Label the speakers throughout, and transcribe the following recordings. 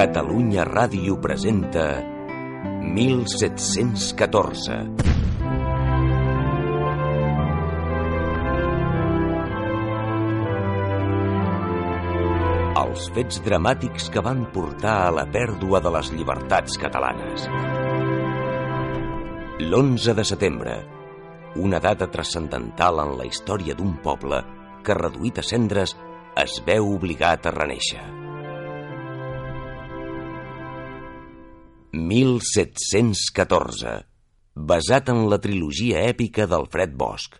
Speaker 1: Catalunya Ràdio presenta 1714. Els fets dramàtics que van portar a la pèrdua de les llibertats catalanes. L'11 de setembre, una data transcendental en la història d'un poble que, reduït a cendres, es veu obligat a reneixer. 1714, basat en la trilogia èpica d'Alfred Bosch.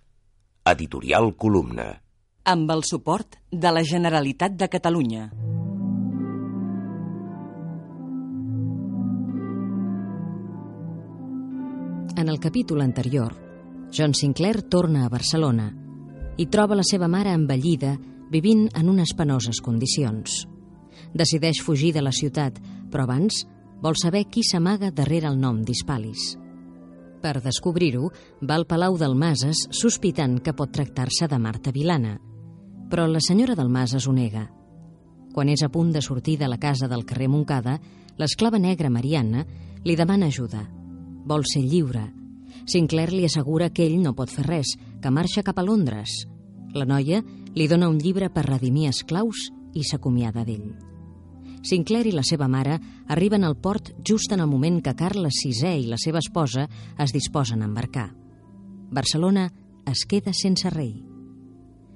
Speaker 1: Editorial Columna.
Speaker 2: Amb el suport de la Generalitat de Catalunya.
Speaker 3: En el capítol anterior, John Sinclair torna a Barcelona i troba la seva mare envellida vivint en unes penoses condicions. Decideix fugir de la ciutat, però abans vol saber qui s'amaga darrere el nom d'Hispalis. Per descobrir-ho, va al Palau del Mases sospitant que pot tractar-se de Marta Vilana. Però la senyora del Mases ho nega. Quan és a punt de sortir de la casa del carrer Moncada, l'esclava negra Mariana li demana ajuda. Vol ser lliure. Sinclair li assegura que ell no pot fer res, que marxa cap a Londres. La noia li dona un llibre per redimir esclaus i s'acomiada d'ell. Sinclair i la seva mare arriben al port just en el moment que Carles VI i la seva esposa es disposen a embarcar. Barcelona es queda sense rei.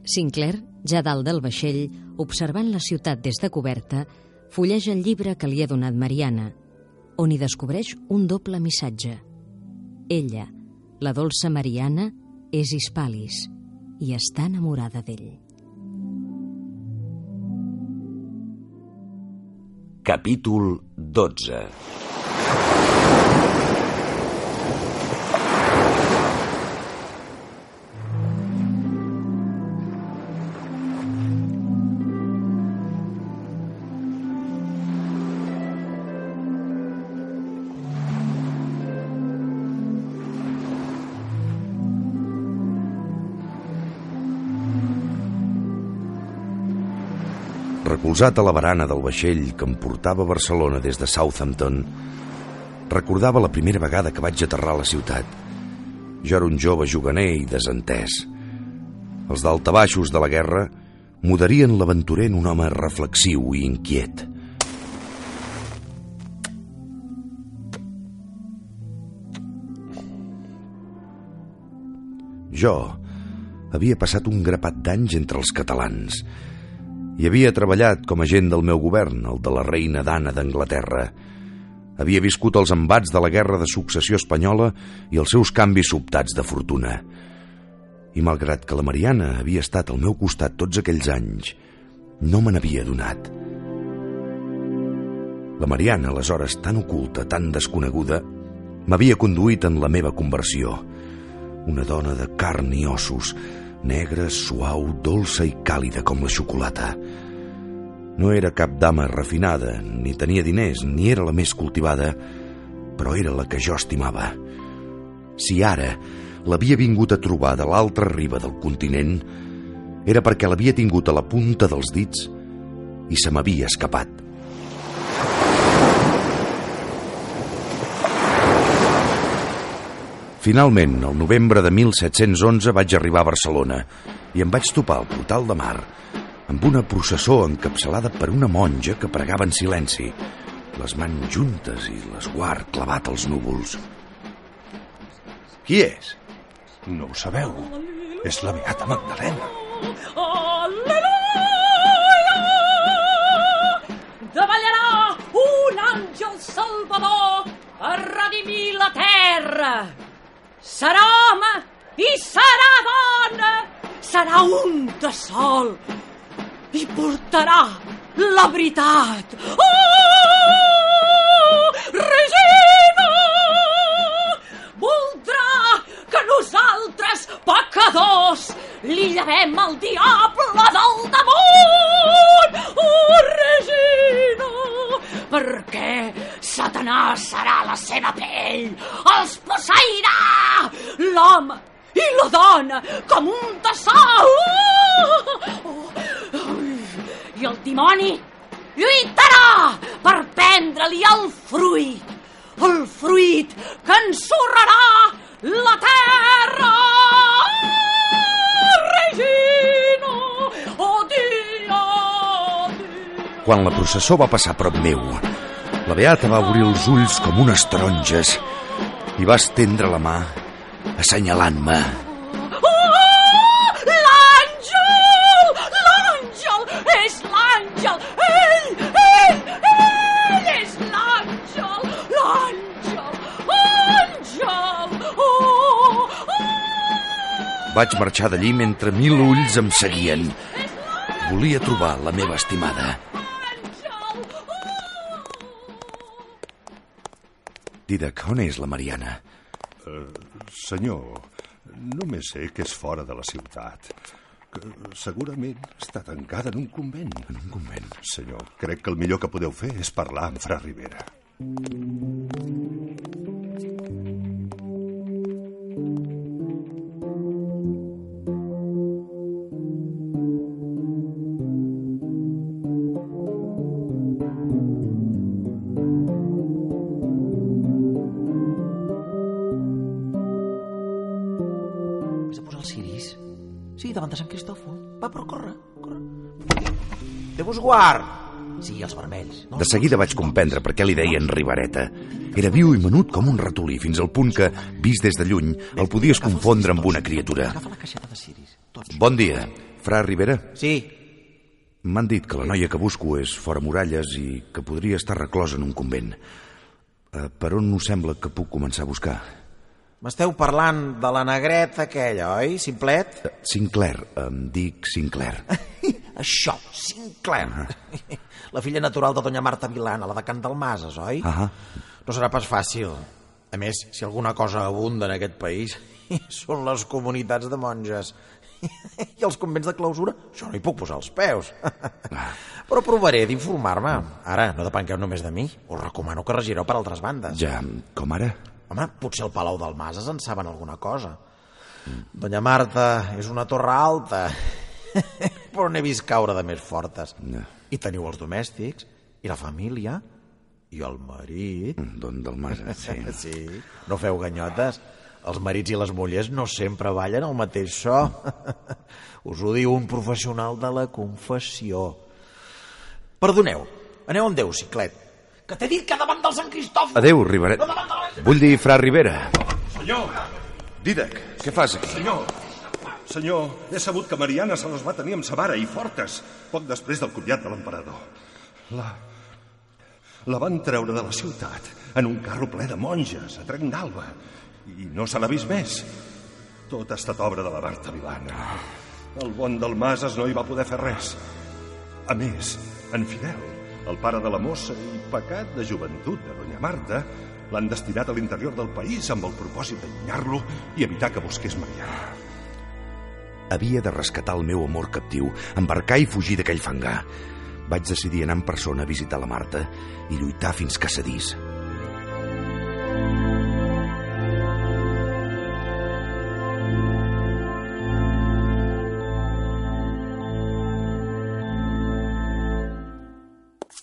Speaker 3: Sinclair, ja dalt del vaixell, observant la ciutat des de coberta, fulleja el llibre que li ha donat Mariana, on hi descobreix un doble missatge. Ella, la dolça Mariana, és Hispalis i està enamorada d'ell.
Speaker 1: Capítol 12
Speaker 4: Recolzat a la barana del vaixell que em portava a Barcelona des de Southampton, recordava la primera vegada que vaig aterrar a la ciutat. Jo era un jove juganer i desentès. Els daltabaixos de la guerra mudarien l'aventurer en un home reflexiu i inquiet. Jo havia passat un grapat d'anys entre els catalans i havia treballat com a agent del meu govern, el de la reina d'Anna d'Anglaterra. Havia viscut els embats de la guerra de successió espanyola i els seus canvis sobtats de fortuna. I malgrat que la Mariana havia estat al meu costat tots aquells anys, no me n'havia donat. La Mariana, aleshores tan oculta, tan desconeguda, m'havia conduït en la meva conversió. Una dona de carn i ossos, negra, suau, dolça i càlida com la xocolata. No era cap dama refinada, ni tenia diners, ni era la més cultivada, però era la que jo estimava. Si ara l'havia vingut a trobar de l'altra riba del continent, era perquè l'havia tingut a la punta dels dits i se m'havia escapat. Finalment, el novembre de 1711 vaig arribar a Barcelona i em vaig topar al portal de mar amb una processó encapçalada per una monja que pregava en silenci, les mans juntes i l'esguard clavat als núvols. Qui és?
Speaker 5: No ho sabeu. És la Beata Magdalena.
Speaker 6: Aleluia! Davallarà un àngel salvador a redimir la terra. Serà home i serà dona, serà un de sol i portarà la veritat. Oh, Regina! Voldrà que nosaltres, pecadors, li llevem el diable del damunt! Oh! Perquè Satanàs serà la seva pell, els posseirà l'home i la dona com un tassal! Oh, oh, I el dimoni lluitarà per prendre-li el fruit, el fruit que ensorrarà la terra.
Speaker 4: Quan la processó va passar prop meu, la Beata va obrir els ulls com unes taronges i va estendre la mà assenyalant-me.
Speaker 6: Oh, l'àngel! L'àngel! És l'àngel! Ell! Ell! Ell és l'àngel! L'àngel! Àngel! Oh, oh,
Speaker 4: Vaig marxar d'allí mentre mil ulls em seguien. Volia trobar la meva estimada. Didac, on és la Mariana?
Speaker 5: Senyor, només sé que és fora de la ciutat. Que segurament està tancada en un convent.
Speaker 4: En un convent.
Speaker 5: Senyor, crec que el millor que podeu fer és parlar amb Fra Rivera.
Speaker 7: Has davant de Sant Cristòfol. Va, però corre, corre. Déu-vos guard! Sí, els vermells. No,
Speaker 4: De seguida vaig comprendre per què li deien Ribareta. Era viu i menut com un ratolí, fins al punt que, vist des de lluny, el podies confondre amb una criatura.
Speaker 7: Agafa la caixeta de ciris. Tots.
Speaker 4: Bon dia, Fra Rivera.
Speaker 7: Sí,
Speaker 4: M'han dit que la noia que busco és fora muralles i que podria estar reclosa en un convent. Eh, per on no sembla que puc començar a buscar?
Speaker 7: M'esteu parlant de la negreta aquella, oi, Simplet?
Speaker 4: Eh, Sinclair, em dic Sinclair.
Speaker 7: Això, Sinclair. La filla natural de doña Marta Vilana, la de Can Dalmases, oi?
Speaker 4: Ahà.
Speaker 7: No serà pas fàcil. A més, si alguna cosa abunda en aquest país, són les comunitats de monges. I els convents de clausura, això no hi puc posar els peus. Però provaré d'informar-me. Ara, no depengueu només de mi. Us recomano que regireu per altres bandes.
Speaker 4: Ja, com ara?
Speaker 7: Home, potser al Palau del Mases en saben alguna cosa. Doña Marta és una torre alta, però n'he vist caure de més fortes.
Speaker 4: No.
Speaker 7: I teniu els domèstics, i la família, i el marit.
Speaker 4: Don del Mas, sí.
Speaker 7: Sí, no feu ganyotes. Els marits i les mullers no sempre ballen el mateix so. Us ho diu un professional de la confessió. Perdoneu, aneu amb Déu, ciclet. Que t'he dit que davant del Sant Cristòfol...
Speaker 4: Adéu, Ribaret. Vull dir Fra Rivera.
Speaker 5: Senyor!
Speaker 4: Didac, què fas aquí?
Speaker 5: Senyor! Senyor, he sabut que Mariana se les va tenir amb sa mare i fortes, poc després del comiat de l'emperador. La... La van treure de la ciutat en un carro ple de monges a Trenc d'Alba i no se n'ha vist més. Tot ha estat obra de la Marta Vilana. El bon del Mases no hi va poder fer res. A més, en Fidel, el pare de la mossa i pecat de joventut de doña Marta, l'han destinat a l'interior del país amb el propòsit d'allunyar-lo i evitar que busqués Mariana.
Speaker 4: Havia de rescatar el meu amor captiu, embarcar i fugir d'aquell fangar. Vaig decidir anar en persona a visitar la Marta i lluitar fins que cedís.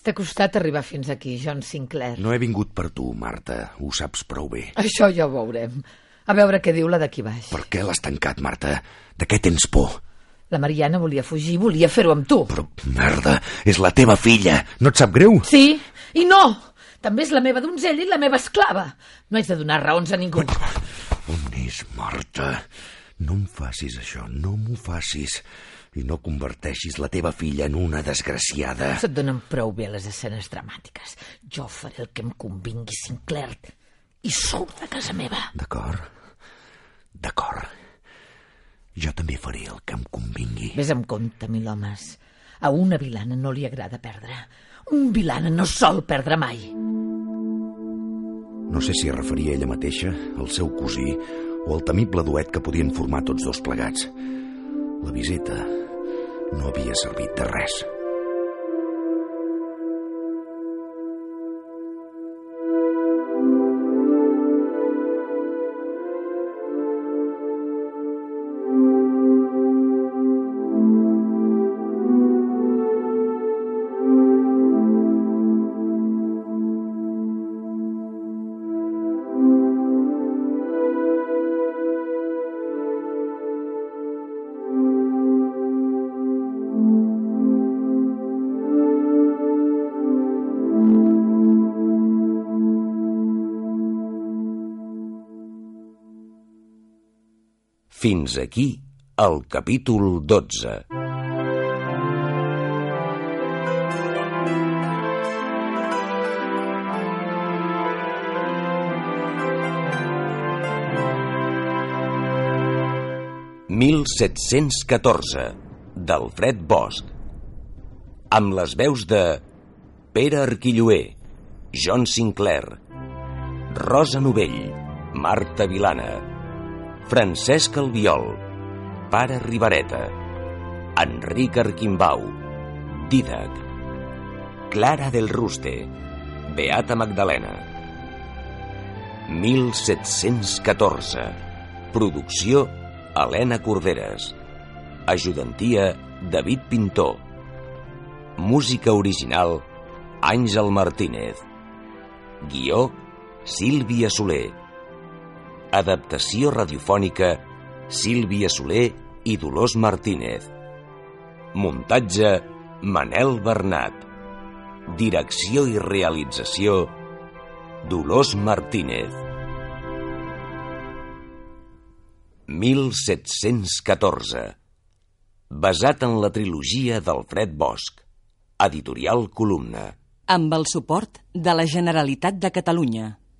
Speaker 8: T'ha costat arribar fins aquí, John Sinclair.
Speaker 4: No he vingut per tu, Marta, ho saps prou bé.
Speaker 8: Això ja ho veurem. A veure què diu la d'aquí baix.
Speaker 4: Per què l'has tancat, Marta? De què tens por?
Speaker 8: La Mariana volia fugir, volia fer-ho amb tu.
Speaker 4: Però, merda, és la teva filla. No et sap greu?
Speaker 8: Sí, i no! També és la meva donzella i la meva esclava. No haig de donar raons a ningú.
Speaker 4: On és, Marta? No em facis això, no m'ho facis. I no converteixis la teva filla en una desgraciada.
Speaker 8: Se't donen prou bé les escenes dramàtiques. Jo faré el que em convingui, Sinclair, i surt de casa meva.
Speaker 4: D'acord? D'acord. Jo també faré el que em convingui.
Speaker 8: Ves amb compte, mil homes. A una vilana no li agrada perdre. Un vilana no sol perdre mai.
Speaker 4: No sé si es referia a ella mateixa, al seu cosí, o al temible duet que podien formar tots dos plegats. La visita no havia servit de res.
Speaker 1: Fins aquí el capítol 12. «1714» d'Alfred Bosch amb les veus de Pere Arquilloé, John Sinclair, Rosa Novell, Marta Vilana, Francesc Albiol, Pare Ribareta, Enric Arquimbau, Didac, Clara del Ruste, Beata Magdalena. 1714. Producció Helena Corderes. Ajudantia David Pintor. Música original Àngel Martínez. Guió Sílvia Soler. Adaptació radiofònica Sílvia Soler i Dolors Martínez. Muntatge Manel Bernat. Direcció i realització Dolors Martínez. 1714. Basat en la trilogia d'Alfred Bosch. Editorial Columna.
Speaker 2: Amb el suport de la Generalitat de Catalunya.